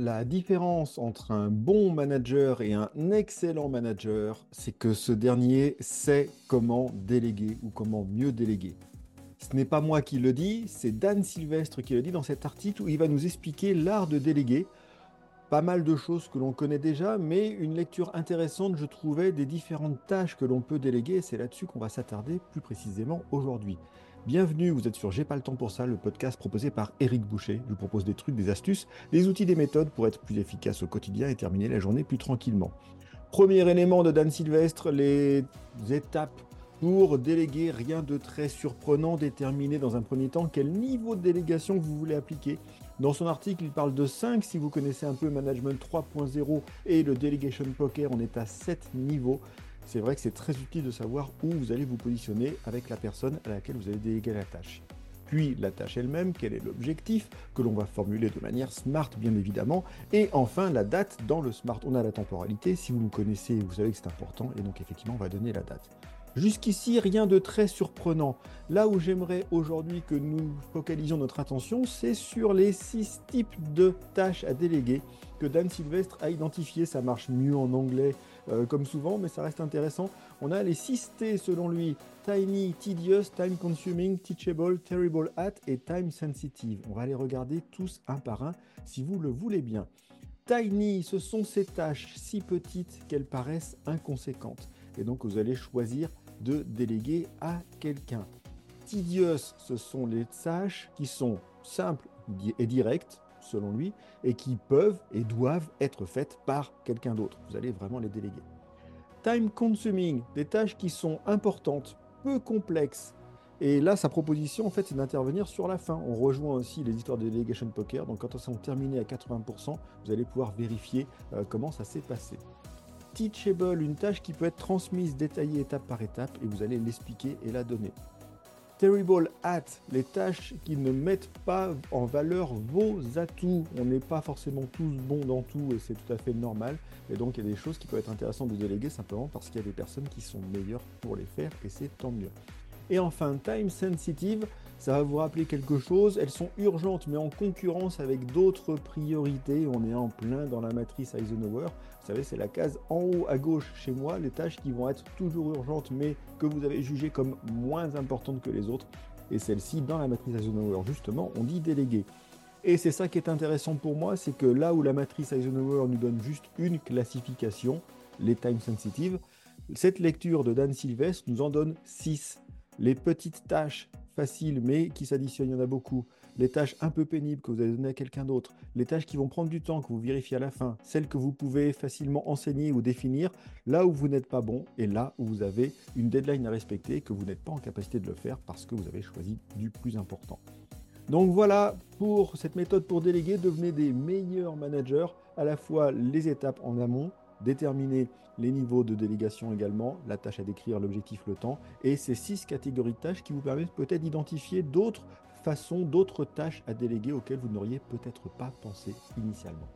La différence entre un bon manager et un excellent manager, c'est que ce dernier sait comment déléguer ou comment mieux déléguer. Ce n'est pas moi qui le dis, c'est Dan Sylvestre qui le dit dans cet article où il va nous expliquer l'art de déléguer. Pas mal de choses que l'on connaît déjà, mais une lecture intéressante, je trouvais, des différentes tâches que l'on peut déléguer. C'est là-dessus qu'on va s'attarder plus précisément aujourd'hui. Bienvenue, vous êtes sur J'ai pas le temps pour ça, le podcast proposé par Eric Boucher. Je vous propose des trucs, des astuces, des outils, des méthodes pour être plus efficace au quotidien et terminer la journée plus tranquillement. Premier élément de Dan Sylvestre, les étapes pour déléguer. Rien de très surprenant, déterminer dans un premier temps quel niveau de délégation vous voulez appliquer. Dans son article, il parle de 5. Si vous connaissez un peu Management 3.0 et le Delegation Poker, on est à 7 niveaux c'est vrai que c'est très utile de savoir où vous allez vous positionner avec la personne à laquelle vous allez déléguer la tâche. Puis la tâche elle-même, quel est l'objectif que l'on va formuler de manière smart bien évidemment. Et enfin la date dans le smart. On a la temporalité, si vous nous connaissez, vous savez que c'est important et donc effectivement on va donner la date. Jusqu'ici, rien de très surprenant. Là où j'aimerais aujourd'hui que nous focalisions notre attention, c'est sur les six types de tâches à déléguer que Dan Sylvestre a identifié. Ça marche mieux en anglais euh, comme souvent, mais ça reste intéressant. On a les six T selon lui tiny, tedious, time consuming, teachable, terrible at et time sensitive. On va les regarder tous un par un si vous le voulez bien. Tiny, ce sont ces tâches si petites qu'elles paraissent inconséquentes. Et donc vous allez choisir de déléguer à quelqu'un. Tedious, ce sont les tâches qui sont simples et directes, selon lui, et qui peuvent et doivent être faites par quelqu'un d'autre. Vous allez vraiment les déléguer. Time consuming, des tâches qui sont importantes, peu complexes. Et là, sa proposition, en fait, c'est d'intervenir sur la fin. On rejoint aussi les histoires de delegation poker. Donc, quand elles sont terminées à 80%, vous allez pouvoir vérifier euh, comment ça s'est passé teachable, une tâche qui peut être transmise, détaillée étape par étape, et vous allez l'expliquer et la donner. Terrible at, les tâches qui ne mettent pas en valeur vos atouts. On n'est pas forcément tous bons dans tout et c'est tout à fait normal. Et donc il y a des choses qui peuvent être intéressantes de déléguer simplement parce qu'il y a des personnes qui sont meilleures pour les faire et c'est tant mieux. Et enfin, time sensitive, ça va vous rappeler quelque chose. Elles sont urgentes, mais en concurrence avec d'autres priorités. On est en plein dans la matrice Eisenhower. Vous savez, c'est la case en haut à gauche chez moi, les tâches qui vont être toujours urgentes, mais que vous avez jugées comme moins importantes que les autres. Et celle-ci, dans la matrice Eisenhower, justement, on dit déléguer. Et c'est ça qui est intéressant pour moi, c'est que là où la matrice Eisenhower nous donne juste une classification, les time sensitive, cette lecture de Dan Sylvestre nous en donne 6 les petites tâches faciles mais qui s'additionnent, il y en a beaucoup, les tâches un peu pénibles que vous allez donner à quelqu'un d'autre, les tâches qui vont prendre du temps, que vous vérifiez à la fin, celles que vous pouvez facilement enseigner ou définir, là où vous n'êtes pas bon et là où vous avez une deadline à respecter que vous n'êtes pas en capacité de le faire parce que vous avez choisi du plus important. Donc voilà pour cette méthode pour déléguer, devenez des meilleurs managers, à la fois les étapes en amont, déterminer les niveaux de délégation également, la tâche à décrire, l'objectif, le temps, et ces six catégories de tâches qui vous permettent peut-être d'identifier d'autres façons, d'autres tâches à déléguer auxquelles vous n'auriez peut-être pas pensé initialement.